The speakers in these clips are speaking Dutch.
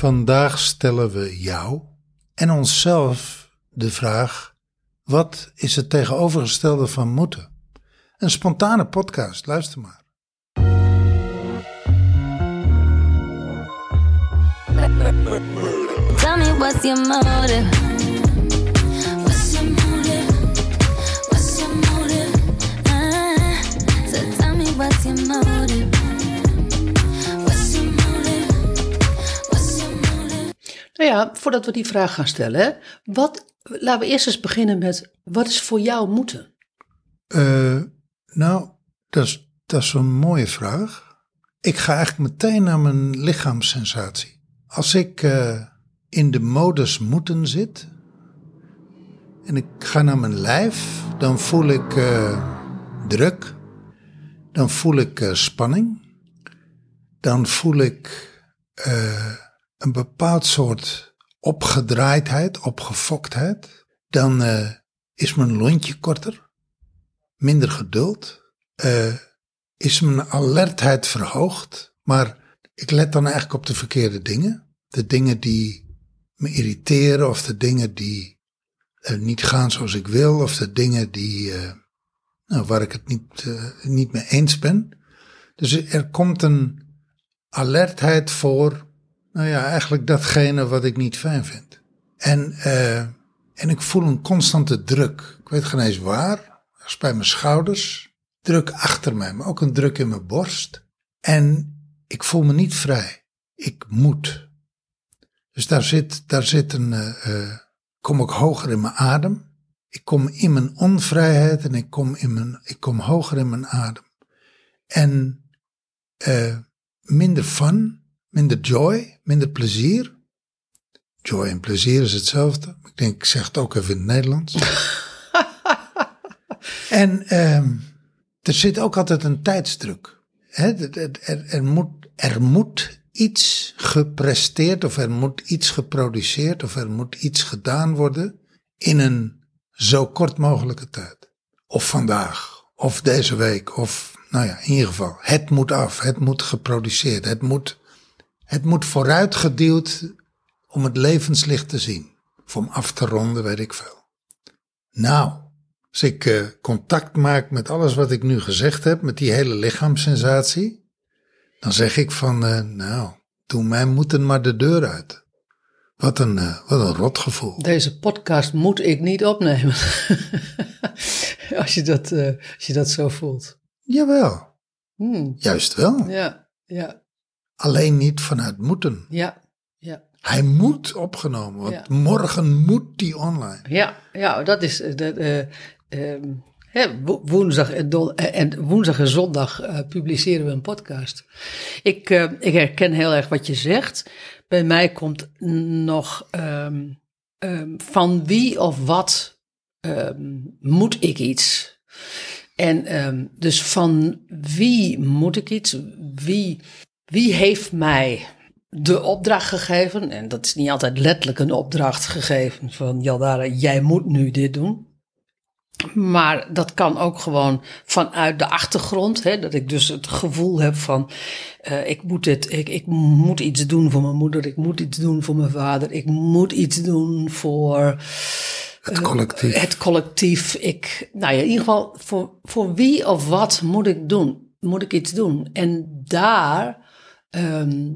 Vandaag stellen we jou en onszelf de vraag: wat is het tegenovergestelde van moeten? Een spontane podcast, luister maar. Tell me what's your motive? What's your? What's your so tell me what's your? Nou ja, voordat we die vraag gaan stellen, wat, laten we eerst eens beginnen met wat is voor jou moeten? Eh, nou, dat is, een mooie vraag. Ik ga eigenlijk meteen naar mijn lichaamssensatie. Als ik eh, in de modus moeten zit en ik ga naar mijn lijf, dan voel ik eh, druk, dan voel ik spanning, dan voel ik een bepaald soort opgedraaidheid, opgefoktheid. Dan eh, is mijn lontje korter, minder geduld, eh, is mijn alertheid verhoogd, maar ik let dan eigenlijk op de verkeerde dingen. De dingen die me irriteren of de dingen die eh, niet gaan zoals ik wil of de dingen die, nou, waar ik het niet, niet mee eens ben. Dus er komt een alertheid voor, nou ja, eigenlijk datgene wat ik niet fijn vind. En, eh, en ik voel een constante druk. Ik weet geen eens waar. Is bij mijn schouders. Druk achter mij, maar ook een druk in mijn borst. En ik voel me niet vrij. Ik moet. Dus daar zit, daar zit een. eh, kom ik hoger in mijn adem. Ik kom in mijn onvrijheid en ik kom, in mijn, ik kom hoger in mijn adem. En eh, minder fun, minder joy, minder plezier. Joy en plezier is hetzelfde. Ik denk, ik zeg het ook even in het Nederlands. en ehm, er zit ook altijd een tijdsdruk. Er, er, moet, er moet iets gepresteerd of er moet iets geproduceerd of er moet iets gedaan worden in een zo kort mogelijke tijd. Of vandaag, of deze week, of nou ja, in ieder geval, het moet af, het moet geproduceerd, het moet, het moet vooruitgeduwd om het levenslicht te zien. Of om af te ronden, weet ik veel. Nou, als ik eh, contact maak met alles wat ik nu gezegd heb, met die hele lichaamssensatie, dan zeg ik van, eh, nou, doe mij moeten maar de deur uit. Wat een, eh, wat een rotgevoel. Deze podcast moet ik niet opnemen. als, je dat, als je dat zo voelt. Jawel, Hmm, juist wel. Ja, ja, Alleen niet vanuit moeten. ja, ja. Hij moet opgenomen, want Ja. morgen moet die online. Ja, ja dat is eh, eh, ehm, hè, woensdag, en, don- eh, en woensdag en zondag publiceren we een podcast. Ik, ik herken heel erg wat je zegt. Bij mij komt nog ehm, ehm, van wie of wat moet ik iets? En dus van wie moet ik iets? Wie, wie heeft mij de opdracht gegeven? En dat is niet altijd letterlijk een opdracht gegeven van Jaldara, jij moet nu dit doen. Maar dat kan ook gewoon vanuit de achtergrond. Hè, dat ik dus het gevoel heb van eh, ik, moet dit, ik, ik moet iets doen voor mijn moeder. Ik moet iets doen voor mijn vader. Ik moet iets doen voor Het collectief. het collectief. Ik, nou ja, in ieder geval, voor, voor wie of wat moet ik doen? Moet ik iets doen? En daar, ehm,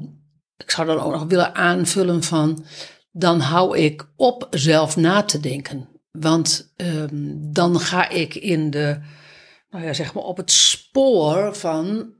ik zou dan ook nog willen aanvullen van, dan hou ik op zelf na te denken. Want ehm, dan ga ik in de, nou ja, zeg maar op het spoor van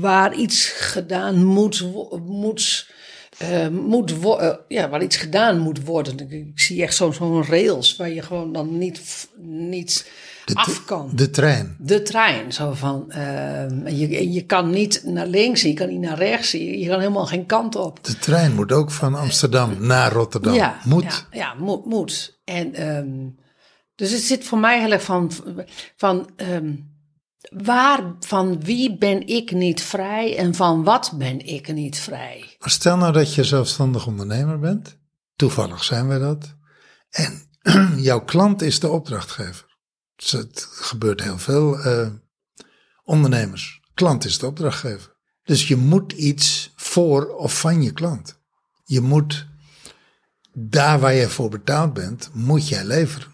waar iets gedaan moet, moet, eh, moet eh, ja, waar iets gedaan moet worden. Ik, zie echt zo'n rails waar je gewoon dan niet, niet De, af kan. de trein. De trein, zo van, en je, je kan niet naar links, je kan niet naar rechts, je, je kan helemaal geen kant op. De trein moet ook van Amsterdam naar Rotterdam. Ja, moet. Ja, ja moet, moet. En ehm, dus het zit voor mij heel erg van, van ehm, waar, van wie ben ik niet vrij en van wat ben ik niet vrij? Maar stel nou dat je zelfstandig ondernemer bent. Toevallig zijn we dat. En jouw klant is de opdrachtgever. Het gebeurt heel veel eh, ondernemers. Klant is de opdrachtgever. Dus je moet iets voor of van je klant. Je moet, daar waar je voor betaald bent, moet jij leveren.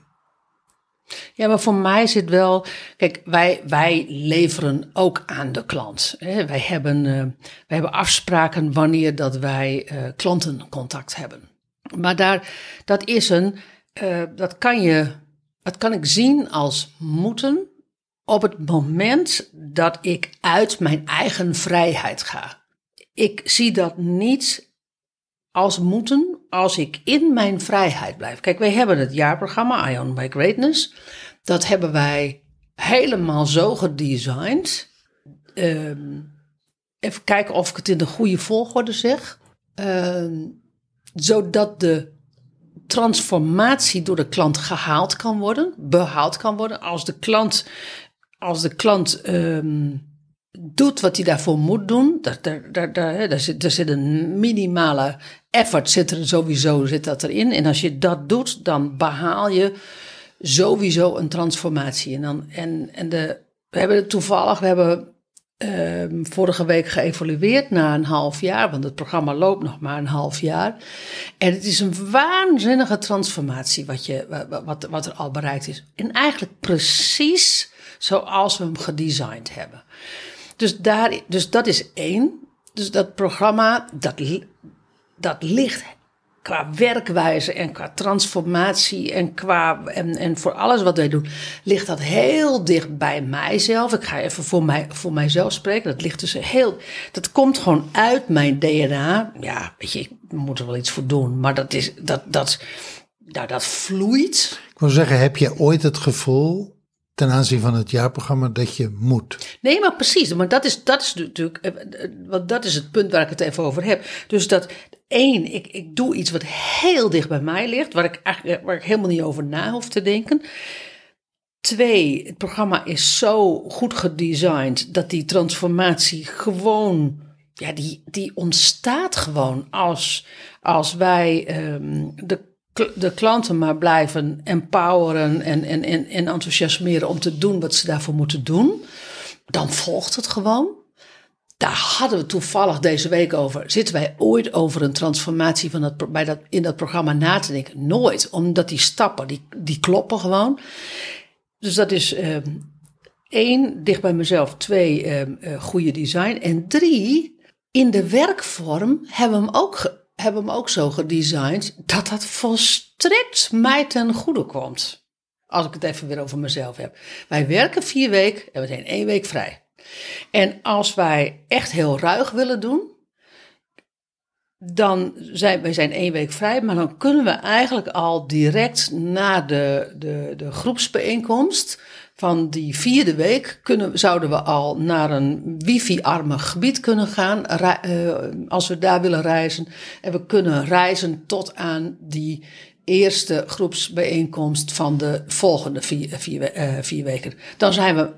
Ja, maar voor mij zit wel. Kijk, wij, wij leveren ook aan de klant. Hè. Wij, hebben, eh, wij hebben afspraken wanneer dat wij eh, klantencontact hebben. Maar daar, dat is een. dat, kan je, dat kan ik zien als moeten op het moment dat ik uit mijn eigen vrijheid ga. Ik zie dat niet als moeten als ik in mijn vrijheid blijf. Kijk, wij hebben het jaarprogramma Ion by Greatness. Dat hebben wij helemaal zo gedesigned. Ehm, even kijken of ik het in de goede volgorde zeg. Ehm, zodat de transformatie door de klant gehaald kan worden, behaald kan worden. Als de klant, als de klant ehm, doet wat hij daarvoor moet doen, daar, daar, daar, daar, daar, zit, daar zit een minimale effort zit er sowieso zit dat erin. En als je dat doet, dan behaal je sowieso een transformatie. En, dan, en, en de, we hebben het toevallig, we hebben ehm, vorige week geëvalueerd na een half jaar, want het programma loopt nog maar een half jaar. En het is een waanzinnige transformatie wat, je, wa- wat, wat er al bereikt is. En eigenlijk precies zoals we hem gedesigned hebben. Dus, daar, dus dat is één. Dus dat programma, dat, dat ligt qua werkwijze en qua transformatie en, qua, en, en voor alles wat wij doen, ligt dat heel dicht bij mijzelf. Ik ga even voor, mij, voor mijzelf spreken. Dat ligt dus heel, dat komt gewoon uit mijn DNA. Ja, weet je, ik moet er wel iets voor doen, maar dat is, dat, dat, nou, dat vloeit. Ik wil zeggen, heb je ooit het gevoel ten aanzien van het jaarprogramma dat je moet? Nee, maar precies. Maar dat is, dat is natuurlijk, eh, eh, want dat is het punt waar ik het even over heb. Dus dat één, ik, ik doe iets wat heel dicht bij mij ligt, waar ik eigenlijk waar ik helemaal niet over na hoef te denken. Twee, het programma is zo goed gedesigned dat die transformatie gewoon, ja, die, die ontstaat gewoon als, als wij ehm, de, de klanten maar blijven empoweren en, en, en, en enthousiasmeren om te doen wat ze daarvoor moeten doen. Dan volgt het gewoon. Daar hadden we toevallig deze week over. Zitten wij ooit over een transformatie van dat, bij dat, in dat programma na te denken? Nooit, omdat die stappen, die, die kloppen gewoon. Dus dat is ehm, één, dicht bij mezelf. Twee, ehm, eh, goede design. En drie, in de werkvorm hebben we hem ook, hebben we hem ook zo gedesigned dat dat volstrekt mij ten goede komt. Als ik het even weer over mezelf heb. Wij werken vier weken en we zijn één week vrij. En als wij echt heel ruig willen doen, dan zijn wij zijn één week vrij, maar dan kunnen we eigenlijk al direct na de, de, de groepsbijeenkomst van die vierde week kunnen, zouden we al naar een wifi-arme gebied kunnen gaan, eh, als we daar willen reizen. En we kunnen reizen tot aan die eerste groepsbijeenkomst van de volgende vier, vier, we- eh, vier weken. Dan zijn we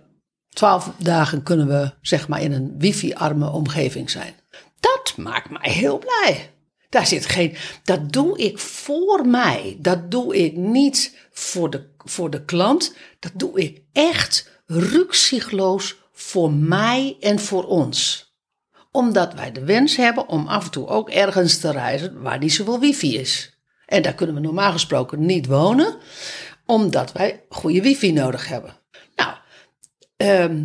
twaalf dagen kunnen we zeg maar in een wifi-arme omgeving zijn. Dat maakt mij heel blij. Daar zit geen, dat doe ik voor mij. Dat doe ik niet voor de, voor de klant. Dat doe ik echt rukzichtloos voor mij en voor ons. Omdat wij de wens hebben om af en toe ook ergens te reizen waar niet zoveel wifi is. En daar kunnen we normaal gesproken niet wonen, omdat wij goede wifi nodig hebben. Ehm,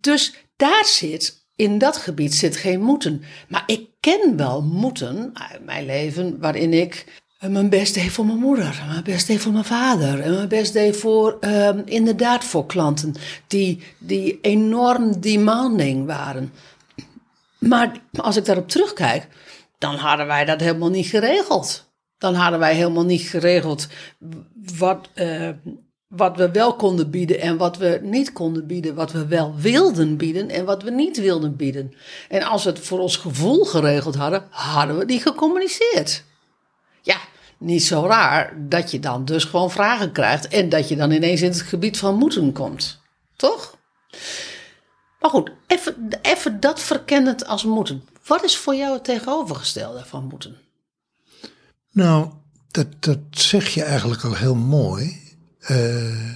dus daar zit, in dat gebied zit geen moeten. Maar ik ken wel moeten uit mijn leven waarin ik eh, mijn best deed voor mijn moeder, mijn best deed voor mijn vader en mijn best deed voor, ehm, inderdaad, voor klanten die, die enorm demanding waren. Maar als ik daarop terugkijk, dan hadden wij dat helemaal niet geregeld. Dan hadden wij helemaal niet geregeld wat, eh, wat we wel konden bieden en wat we niet konden bieden. Wat we wel wilden bieden en wat we niet wilden bieden. En als we het voor ons gevoel geregeld hadden, hadden we die gecommuniceerd. Ja, niet zo raar dat je dan dus gewoon vragen krijgt en dat je dan ineens in het gebied van moeten komt. Toch? Maar goed, even, dat verkennend als moeten. Wat is voor jou het tegenovergestelde van moeten? Nou, dat, dat zeg je eigenlijk al heel mooi. Eh,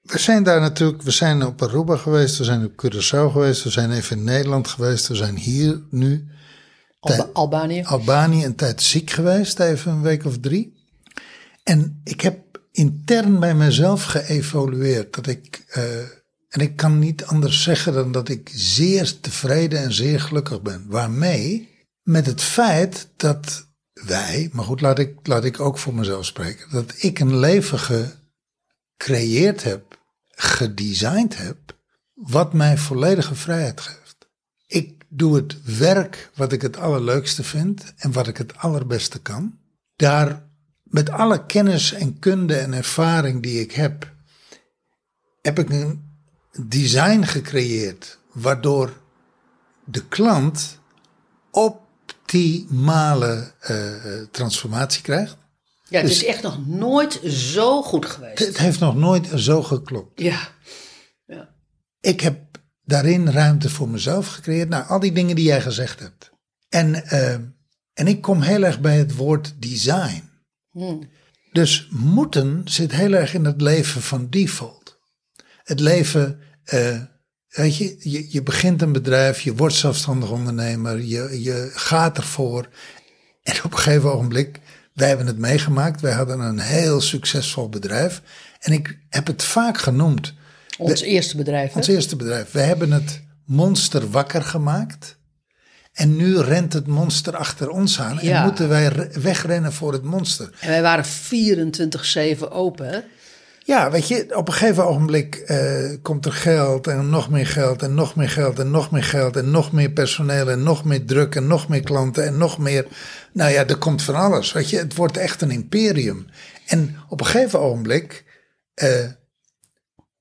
we zijn daar natuurlijk, we zijn op Aruba geweest, we zijn op Curaçao geweest, we zijn even in Nederland geweest, we zijn hier nu. Alba- Albanië. Albanië een tijd ziek geweest, even een week of drie. En ik heb intern bij mezelf geëvolueerd. Dat ik, eh, en ik kan niet anders zeggen dan dat ik zeer tevreden en zeer gelukkig ben. Waarmee? Met het feit dat wij, maar goed, laat ik, laat ik ook voor mezelf spreken. Dat ik een leven gecreëerd heb, gedesigned heb, wat mij volledige vrijheid geeft. Ik doe het werk wat ik het allerleukste vind en wat ik het allerbeste kan. Daar met alle kennis en kunde en ervaring die ik heb, heb ik een design gecreëerd waardoor de klant optimale eh, transformatie krijgt. Ja, het Dus- is echt nog nooit zo goed geweest. Het heeft nog nooit zo geklopt. Ja. ja. ik heb daarin ruimte voor mezelf gecreëerd. Nou, al die dingen die jij gezegd hebt. En, eh, en ik kom heel erg bij het woord design. Dus moeten zit heel erg in het leven van default. Het leven, eh, weet je, je, je begint een bedrijf, je wordt zelfstandig ondernemer, je, je gaat ervoor. En op een gegeven ogenblik, wij hebben het meegemaakt, wij hadden een heel succesvol bedrijf. En ik heb het vaak genoemd, Ons eerste bedrijf. hè? ons eerste bedrijf. We hebben het monster wakker gemaakt. En nu rent het monster achter ons aan. Ja. En moeten wij re- wegrennen voor het monster. En wij waren 24-7 open. Ja, weet je, op een gegeven ogenblik eh, komt er geld en nog meer geld en nog meer geld en nog meer geld en nog meer personeel en nog meer druk en nog meer klanten en nog meer. Nou ja, er komt van alles, weet je. Het wordt echt een imperium. En op een gegeven ogenblik eh,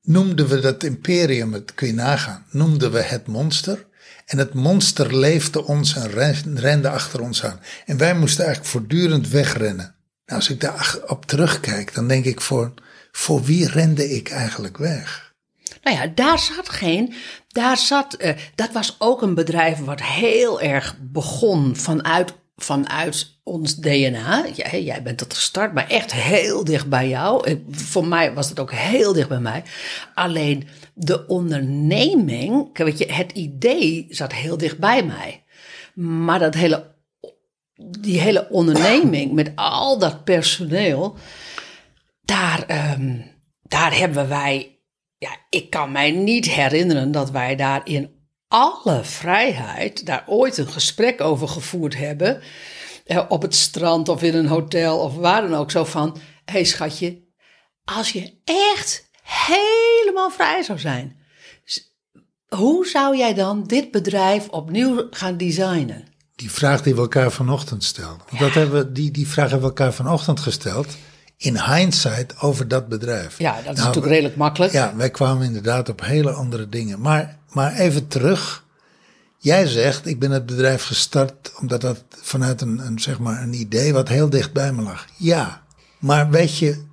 noemden we dat imperium, het kun je nagaan, noemden we het monster. En het monster leefde ons en ren- rende achter ons aan. En wij moesten eigenlijk voortdurend wegrennen. Nou, als ik daar op terugkijk, dan denk ik voor, voor wie rende ik eigenlijk weg? Nou ja, daar zat geen. Daar zat. eh, dat was ook een bedrijf wat heel erg begon vanuit, vanuit ons DNA. Jij, jij bent dat gestart, maar echt heel dicht bij jou. Voor mij was het ook heel dicht bij mij. Alleen de onderneming, weet je, het idee zat heel dicht bij mij. Maar dat hele, die hele onderneming met al dat personeel, daar, ehm, daar hebben wij ja, ik kan mij niet herinneren dat wij daar in alle vrijheid daar ooit een gesprek over gevoerd hebben. Eh, op het strand of in een hotel of waar dan ook. Zo van, hé hey schatje, als je echt helemaal vrij zou zijn. Hoe zou jij dan dit bedrijf opnieuw gaan designen? Die vraag die we elkaar vanochtend stelden. Dat hebben we, die, die vraag hebben we elkaar vanochtend gesteld. In hindsight over dat bedrijf. Ja, dat is Nou, natuurlijk redelijk makkelijk. Ja, wij kwamen inderdaad op hele andere dingen. Maar, maar even terug. Jij zegt, ik ben het bedrijf gestart omdat dat vanuit een, een, zeg maar een idee wat heel dicht bij me lag. Ja, maar weet je,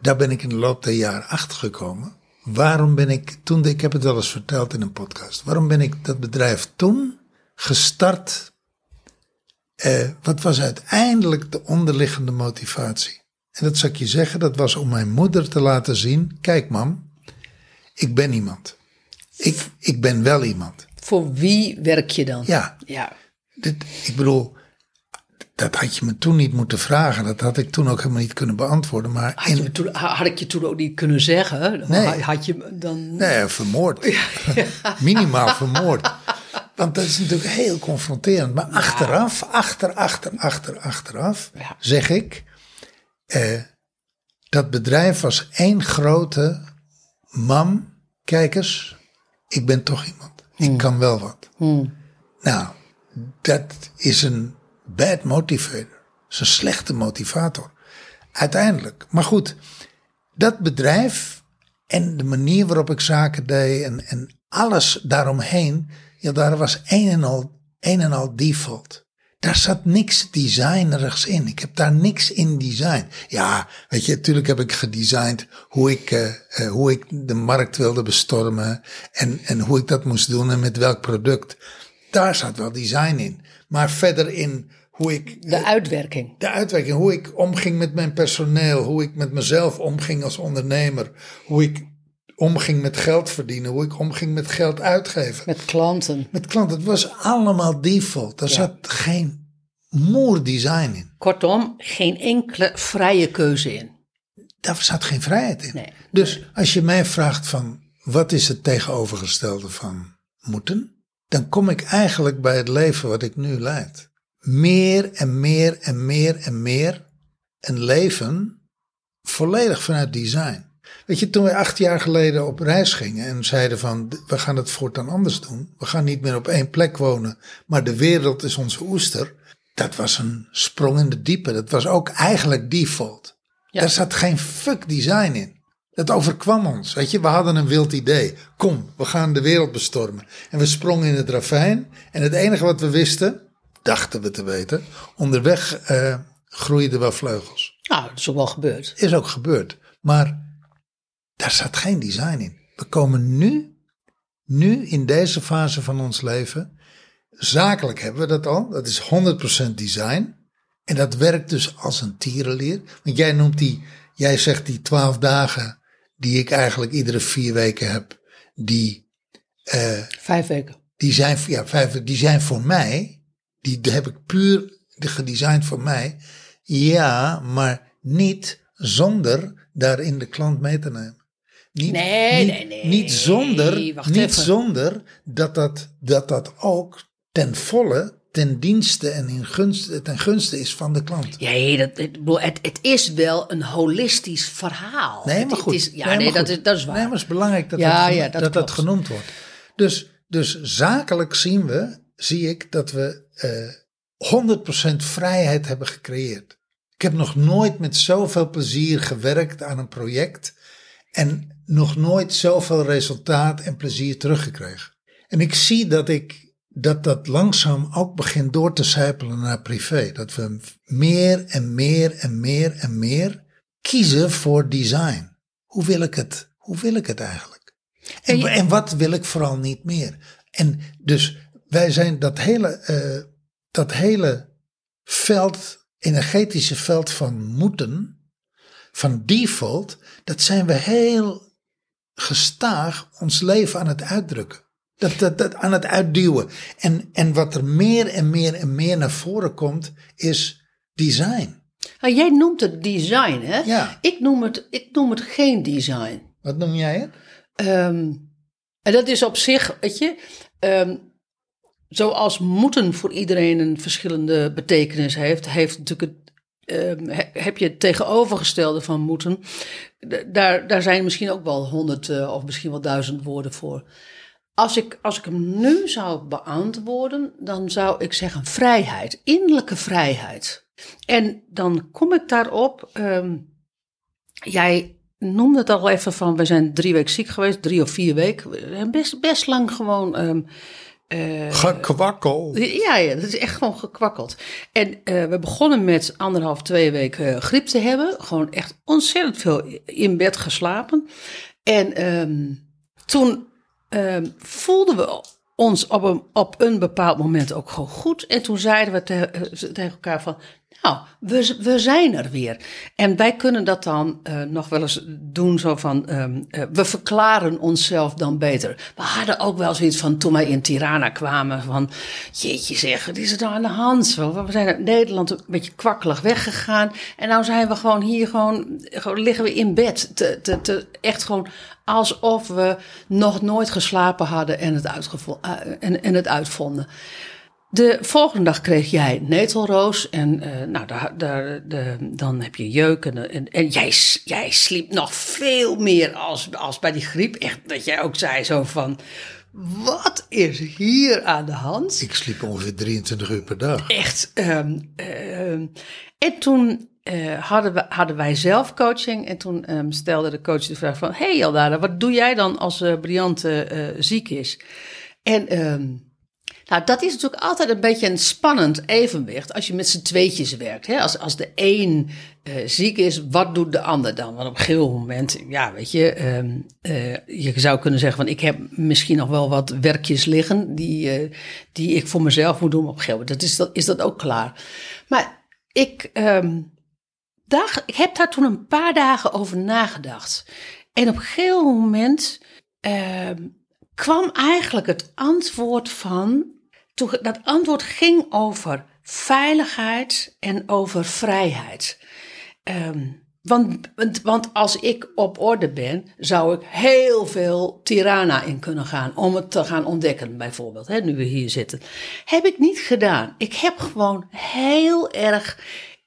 daar ben ik in de loop der jaren achter gekomen. Waarom ben ik toen, ik heb het wel eens verteld in een podcast, waarom ben ik dat bedrijf toen gestart? Eh, wat was uiteindelijk de onderliggende motivatie? En dat zal ik je zeggen, dat was om mijn moeder te laten zien: kijk, mam, ik ben iemand. Ik, ik ben wel iemand. Voor wie werk je dan? Ja, Ja. dit, ik bedoel, dat had je me toen niet moeten vragen. Dat had ik toen ook helemaal niet kunnen beantwoorden. Maar Had, je in, me toen, had ik je toen ook niet kunnen zeggen? Nee. had- je dan... nee, vermoord. Minimaal vermoord. Want dat is natuurlijk heel confronterend. Maar achteraf, achter, achter, achter, achteraf, Ja. zeg ik, eh, dat bedrijf was één grote mam, kijk eens, ik ben toch iemand. Ik kan wel wat. Nou, dat is een bad motivator. Dat is een slechte motivator. Uiteindelijk. Maar goed, dat bedrijf en de manier waarop ik zaken deed en, en alles daaromheen, ja, daar was een en al, een en al default. Daar zat niks designerigs in. Ik heb daar niks in design. Ja, weet je, natuurlijk heb ik gedesigned hoe ik, eh, eh, hoe ik de markt wilde bestormen en, en hoe ik dat moest doen en met welk product. Daar zat wel design in. Maar verder in hoe ik De uitwerking. de uitwerking, hoe ik omging met mijn personeel, hoe ik met mezelf omging als ondernemer, hoe ik omging met geld verdienen, hoe ik omging met geld uitgeven. Met klanten. Met klanten, het was allemaal default. Er zat geen moer design in. Kortom, geen enkele vrije keuze in. Daar zat geen vrijheid in. Nee. Dus als je mij vraagt van wat is het tegenovergestelde van moeten, dan kom ik eigenlijk bij het leven wat ik nu leid. Meer en meer en meer en meer een leven volledig vanuit design. Weet je, toen wij acht jaar geleden op reis gingen en zeiden van we gaan het voortaan anders doen. We gaan niet meer op één plek wonen, maar de wereld is onze oester. Dat was een sprong in de diepe. Dat was ook eigenlijk default. Ja. Daar zat geen fuck design in. Dat overkwam ons. Weet je, we hadden een wild idee. Kom, we gaan de wereld bestormen. En we sprongen in het ravijn. En het enige wat we wisten, dachten we te weten, onderweg eh, groeiden wel vleugels. Nou, dat is ook wel gebeurd. Is ook gebeurd. Maar daar zat geen design in. We komen nu, nu in deze fase van ons leven. Zakelijk hebben we dat al. Dat is 100% design. En dat werkt dus als een tierenleer. Want jij noemt die, jij zegt die 12 dagen die ik eigenlijk iedere vier weken heb. Die, eh, Vijf weken. die, zijn, ja, vijf, die zijn voor mij. Die heb ik puur gedesigned voor mij. Ja, maar niet zonder daarin de klant mee te nemen. Niet, Nee, niet, nee, nee. Niet zonder, niet even. zonder dat, dat, dat dat ook ten volle ten dienste en in gunst, ten gunste is van de klant. Ja, dat, het, bedoel, het, het is wel een holistisch verhaal. Nee, Het- maar het goed. is- ja, Nee, dat, is, dat is waar. Nee, maar het is belangrijk dat, Ja, dat, ja, dat, dat dat, genoemd wordt. Dus, dus zakelijk zien we, zie ik dat we eh 100% vrijheid hebben gecreëerd. Ik heb nog nooit met zoveel plezier gewerkt aan een project en nog nooit zoveel resultaat en plezier teruggekregen. En ik zie dat ik dat dat langzaam ook begint door te sijpelen naar privé. Dat we meer en meer en meer en meer kiezen voor design. Hoe wil ik het? Hoe wil ik het eigenlijk? En, En je- en wat wil ik vooral niet meer? En dus wij zijn dat hele, eh, dat hele veld, energetische veld van moeten, van default, dat zijn we heel gestaag ons leven aan het uitdrukken. Dat, dat, dat aan het uitduwen. En, en wat er meer en meer en meer naar voren komt, is design. Nou, jij noemt het design, hè? Ja. Ik, noem het, ik noem het geen design. Wat noem jij het? Ehm, en dat is op zich, weet je, ehm, zoals moeten voor iedereen een verschillende betekenis heeft, heeft natuurlijk ehm, he- heb je het tegenovergestelde van moeten. Daar, daar zijn misschien ook wel honderd eh, of misschien wel duizend woorden voor. Als ik, als ik hem nu zou beantwoorden, dan zou ik zeggen vrijheid, innerlijke vrijheid. En dan kom ik daarop. ehm, jij noemde het al even van, we zijn drie weken ziek geweest, drie of vier weken. Best, best lang gewoon. ehm, eh, Gekwakkel. ja, ja, dat is echt gewoon gekwakkeld. En eh, we begonnen met anderhalf, twee weken eh, griep te hebben. Gewoon echt ontzettend veel in bed geslapen. En ehm, toen ehm, voelden we ons op een, op een bepaald moment ook gewoon goed. En toen zeiden we te- tegen elkaar van, nou, we, we zijn er weer. En wij kunnen dat dan eh, nog wel eens doen zo van, ehm, eh, we verklaren onszelf dan beter. We hadden ook wel zoiets van, toen wij in Tirana kwamen, van, jeetje zeg, wat is er nou aan de hand? We zijn Nederland een beetje kwakkelig weggegaan. En nou zijn we gewoon hier, gewoon, gewoon liggen we in bed. Te, te, echt gewoon alsof we nog nooit geslapen hadden en het, uitgevo- eh, en, en het uitvonden. De volgende dag kreeg jij netelroos en eh, nou, daar, daar, de, dan heb je jeuk. En, en, en jij, jij sliep nog veel meer als, als bij die griep. Echt dat jij ook zei zo van, wat is hier aan de hand? Ik sliep ongeveer 23 uur per dag. Echt. ehm, ehm, en toen eh, hadden, we, hadden wij zelf coaching. En toen ehm, stelde de coach de vraag van... hey Eldara, wat doe jij dan als eh Briante ziek is? En nou, dat is natuurlijk altijd een beetje een spannend evenwicht... als je met z'n tweetjes werkt. Hè? Als, als de een eh, ziek is, wat doet de ander dan? Want op een gegeven moment, ja, weet je... ehm, eh, je zou kunnen zeggen van... ik heb misschien nog wel wat werkjes liggen... die, eh, die ik voor mezelf moet doen op een moment. Dat is, dat, is dat ook klaar. Maar ik... ehm, dag, ik heb daar toen een paar dagen over nagedacht. En op een gegeven moment ehm, kwam eigenlijk het antwoord van. Dat antwoord ging over veiligheid en over vrijheid. Ehm, want, want, want als ik op orde ben, zou ik heel veel Tirana in kunnen gaan om het te gaan ontdekken, bijvoorbeeld, hè, nu we hier zitten. Heb ik niet gedaan. Ik heb gewoon heel erg.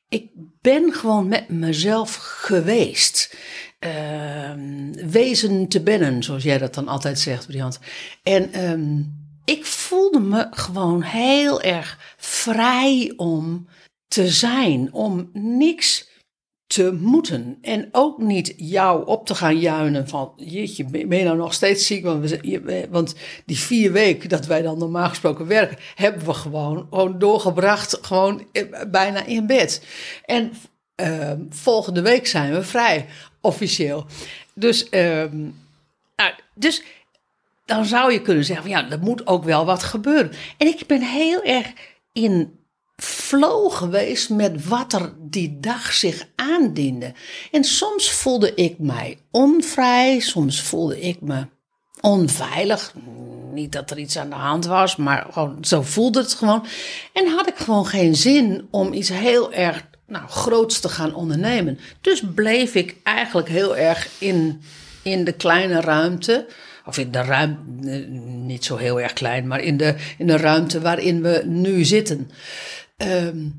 Ik ben gewoon met mezelf geweest. Ehm, wezen te bennen, zoals jij dat dan altijd zegt, Briant. En ehm, ik voelde me gewoon heel erg vrij om te zijn, om niks te moeten. En ook niet jou op te gaan juinen van, jeetje, ben je nou nog steeds ziek? Want, we, want die vier weken dat wij dan normaal gesproken werken, hebben we gewoon, gewoon doorgebracht, gewoon eh, bijna in bed. En ehm, volgende week zijn we vrij, officieel. Dus, ehm, nou, dus dan zou je kunnen zeggen, van, ja, er moet ook wel wat gebeuren. En ik ben heel erg in flow geweest met wat er die dag zich aandiende. En soms voelde ik mij onvrij, soms voelde ik me onveilig. Niet dat er iets aan de hand was, maar gewoon, zo voelde het gewoon. En had ik gewoon geen zin om iets heel erg nou, groots te gaan ondernemen. Dus bleef ik eigenlijk heel erg in, in de kleine ruimte. Of in de ruimte, niet zo heel erg klein, maar in de, in de ruimte waarin we nu zitten. Ehm,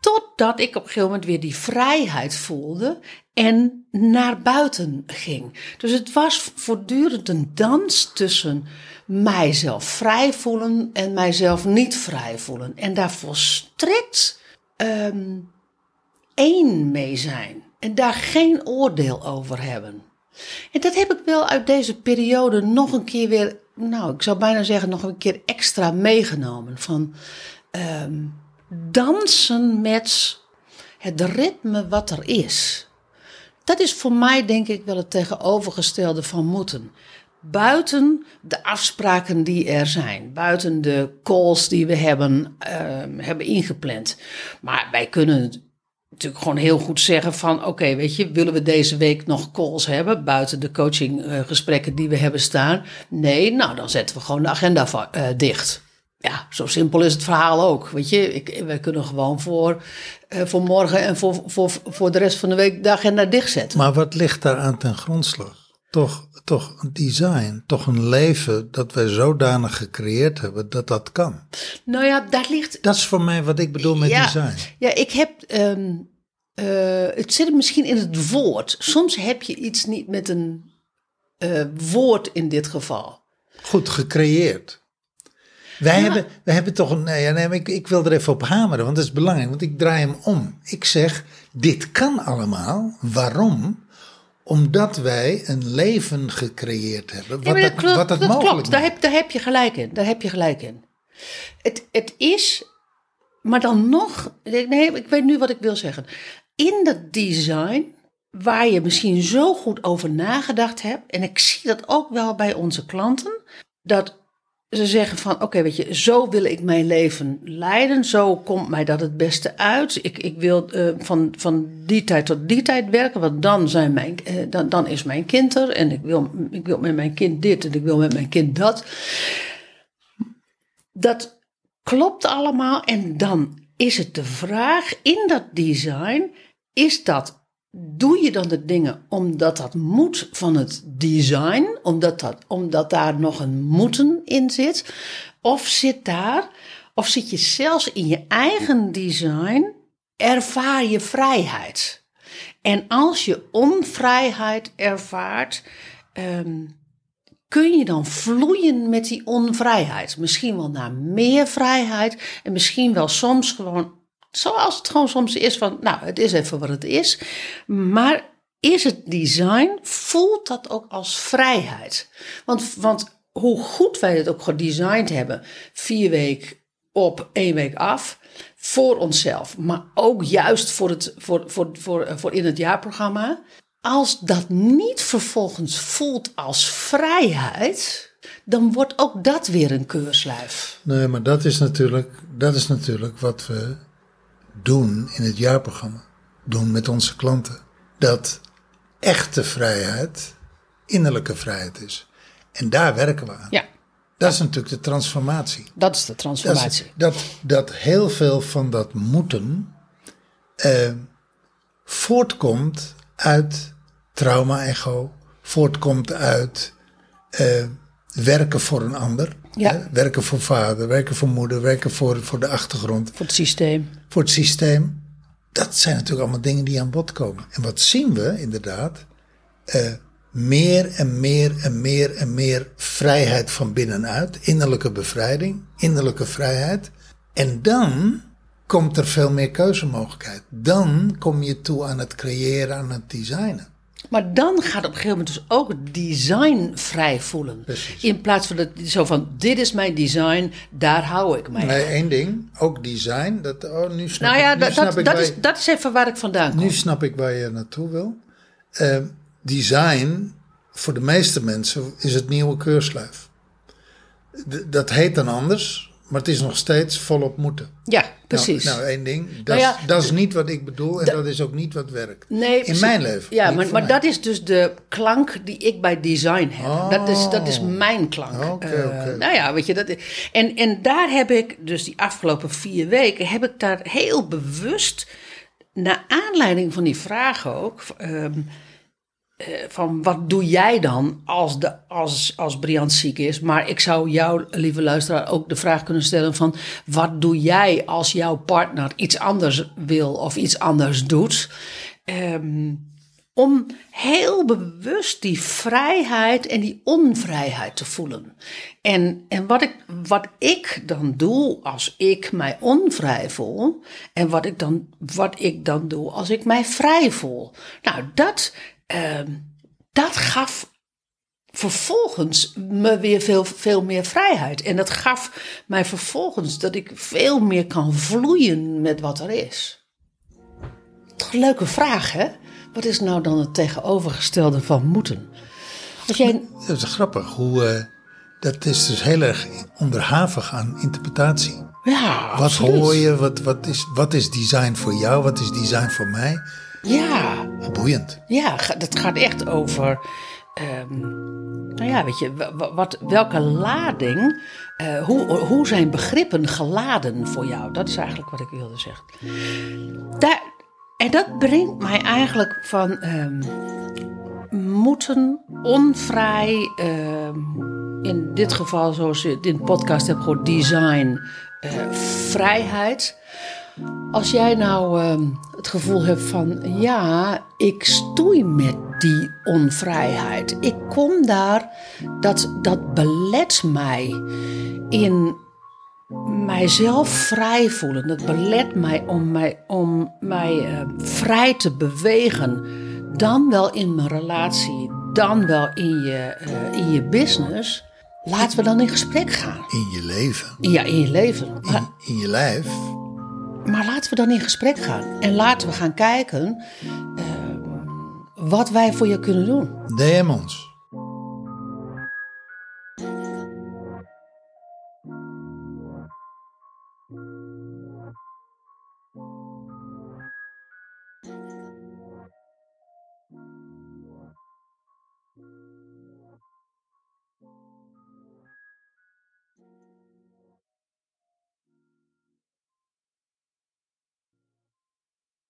totdat ik op een gegeven moment weer die vrijheid voelde en naar buiten ging. Dus het was voortdurend een dans tussen mijzelf vrij voelen en mijzelf niet vrij voelen. En daar volstrekt ehm, één mee zijn. En daar geen oordeel over hebben. En dat heb ik wel uit deze periode nog een keer weer, nou, ik zou bijna zeggen, nog een keer extra meegenomen. Van ehm, dansen met het ritme wat er is. Dat is voor mij denk ik wel het tegenovergestelde van moeten. Buiten de afspraken die er zijn, buiten de calls die we hebben, ehm, hebben ingepland. Maar wij kunnen natuurlijk gewoon heel goed zeggen van oké, weet je, willen we deze week nog calls hebben buiten de coachinggesprekken die we hebben staan? Nee, nou dan zetten we gewoon de agenda eh, dicht. Ja, zo simpel is het verhaal ook. Weet je, ik, wij kunnen gewoon voor, eh, voor morgen en voor, voor, voor de rest van de week de agenda dichtzetten. Maar wat ligt daar aan ten grondslag? Toch, toch een design, toch een leven dat wij zodanig gecreëerd hebben dat dat kan. Nou ja, daar ligt Dat is voor mij wat ik bedoel met ja, design. Ja, ik heb. ehm, eh, het zit misschien in het woord. Soms heb je iets niet met een eh, woord in dit geval. Goed gecreëerd. Wij, hebben, wij hebben toch een. Nee, nee, ik, ik wil er even op hameren, want dat is belangrijk. Want ik draai hem om. Ik zeg: dit kan allemaal. Waarom? Omdat wij een leven gecreëerd hebben. Wat, dat, dat klopt, wat dat dat mogelijk klopt. Daar heb, daar heb je gelijk in. Daar heb je gelijk in. Het, het is, maar dan nog, nee, ik weet nu wat ik wil zeggen. In dat design, waar je misschien zo goed over nagedacht hebt, en ik zie dat ook wel bij onze klanten, dat ze zeggen van, oké, weet je, zo wil ik mijn leven leiden, zo komt mij dat het beste uit. Ik, ik wil eh, van, van die tijd tot die tijd werken, want dan, zijn mijn, eh, dan, dan is mijn kind er en ik wil, ik wil met mijn kind dit en ik wil met mijn kind dat. Dat klopt allemaal en dan is het de vraag in dat design, is dat Doe je dan de dingen omdat dat moet van het design, omdat, dat, omdat daar nog een moeten in zit? Of zit daar, of zit je zelfs in je eigen design, ervaar je vrijheid? En als je onvrijheid ervaart, ehm, kun je dan vloeien met die onvrijheid? Misschien wel naar meer vrijheid en misschien wel soms gewoon Zoals het gewoon soms is van, nou, het is even wat het is. Maar is het design, voelt dat ook als vrijheid? Want, want hoe goed wij het ook gedesigned hebben, vier weken op, één week af, voor onszelf. Maar ook juist voor, het, voor, voor, voor, voor in het jaarprogramma. Als dat niet vervolgens voelt als vrijheid, dan wordt ook dat weer een keurslijf. Nee, maar dat is natuurlijk, dat is natuurlijk wat we doen in het jaarprogramma. Doen met onze klanten. Dat echte vrijheid innerlijke vrijheid is. En daar werken we aan. Ja, Dat is natuurlijk de transformatie. dat is de Dat, transformatie. is- dat, dat heel veel van dat moeten eh, voortkomt uit trauma-echo, voortkomt uit eh, werken voor een ander. Ja. hè? werken voor vader, werken voor moeder, werken voor, voor de achtergrond, Voor het systeem. voor het systeem. Dat zijn natuurlijk allemaal dingen die aan bod komen. En wat zien we inderdaad? Eh, meer en meer en meer en meer vrijheid van binnenuit. Innerlijke bevrijding, innerlijke vrijheid. En dan komt er veel meer keuzemogelijkheid. Dan kom je toe aan het creëren, aan het designen. Maar dan gaat op een gegeven moment dus ook design vrij voelen. Precies. In plaats van dat, zo van, dit is mijn design, daar hou ik mij. Nee, één ding, ook design. Dat, oh, nu snap nou ja, ik, dat, snap dat, ik dat, waar is, dat is even waar ik vandaan kom. Nu snap ik waar je naartoe wil. Eh, design, voor de meeste mensen, is het nieuwe keurslijf. D- dat heet dan anders, maar het is nog steeds volop moeten. Ja, precies. Nou, nou één ding. Dat, Nou ja, dat is niet wat ik bedoel en dat is ook niet wat werkt. Nee, In precies. mijn leven. Ja, maar, maar dat is dus de klank die ik bij design heb. Dat, is, dat is mijn klank. Oké, Eh, oké. Nou ja, weet je, dat is- en, en daar heb ik dus die afgelopen vier weken, heb ik daar heel bewust, naar aanleiding van die vraag ook, ehm, eh, van wat doe jij dan als, de, als, als Briant ziek is? Maar ik zou jou, lieve luisteraar, ook de vraag kunnen stellen van wat doe jij als jouw partner iets anders wil of iets anders doet? Ehm, om heel bewust die vrijheid en die onvrijheid te voelen. En, en wat, ik, wat ik dan doe als ik mij onvrij voel, en wat ik dan, wat ik dan doe als ik mij vrij voel. Nou, dat, dat gaf vervolgens me weer veel, veel meer vrijheid. En dat gaf mij vervolgens dat ik veel meer kan vloeien met wat er is. Toch een leuke vraag, hè? Wat is nou dan het tegenovergestelde van moeten? Als jij, Dat is grappig. Hoe, eh, dat is dus heel erg onderhavig aan interpretatie. ja, Wat absoluut. hoor je? Wat, wat, is, wat is design voor jou? Wat is design voor mij? Ja, Boeiend. ja, dat gaat echt over. ehm, nou ja, weet je, wa- wa- wat, welke lading, eh, hoe, hoe zijn begrippen geladen voor jou? Dat is eigenlijk wat ik wilde zeggen. Daar, en dat brengt mij eigenlijk van ehm, moeten, onvrij, ehm, in dit geval zoals je het in de podcast hebt gehoord, design, eh, vrijheid. Als jij nou ehm, het gevoel hebt van ja, ik stoei met die onvrijheid. Ik kom daar, dat, dat belet mij in mijzelf vrij voelen. Dat belet mij om mij, om mij eh, vrij te bewegen. Dan wel in mijn relatie, dan wel in je, eh, in je business. Laten we dan in gesprek gaan. In je leven. Ja, in je leven. In je lijf. Maar laten we dan in gesprek gaan. En laten we gaan kijken eh, wat wij voor je kunnen doen. DM ons.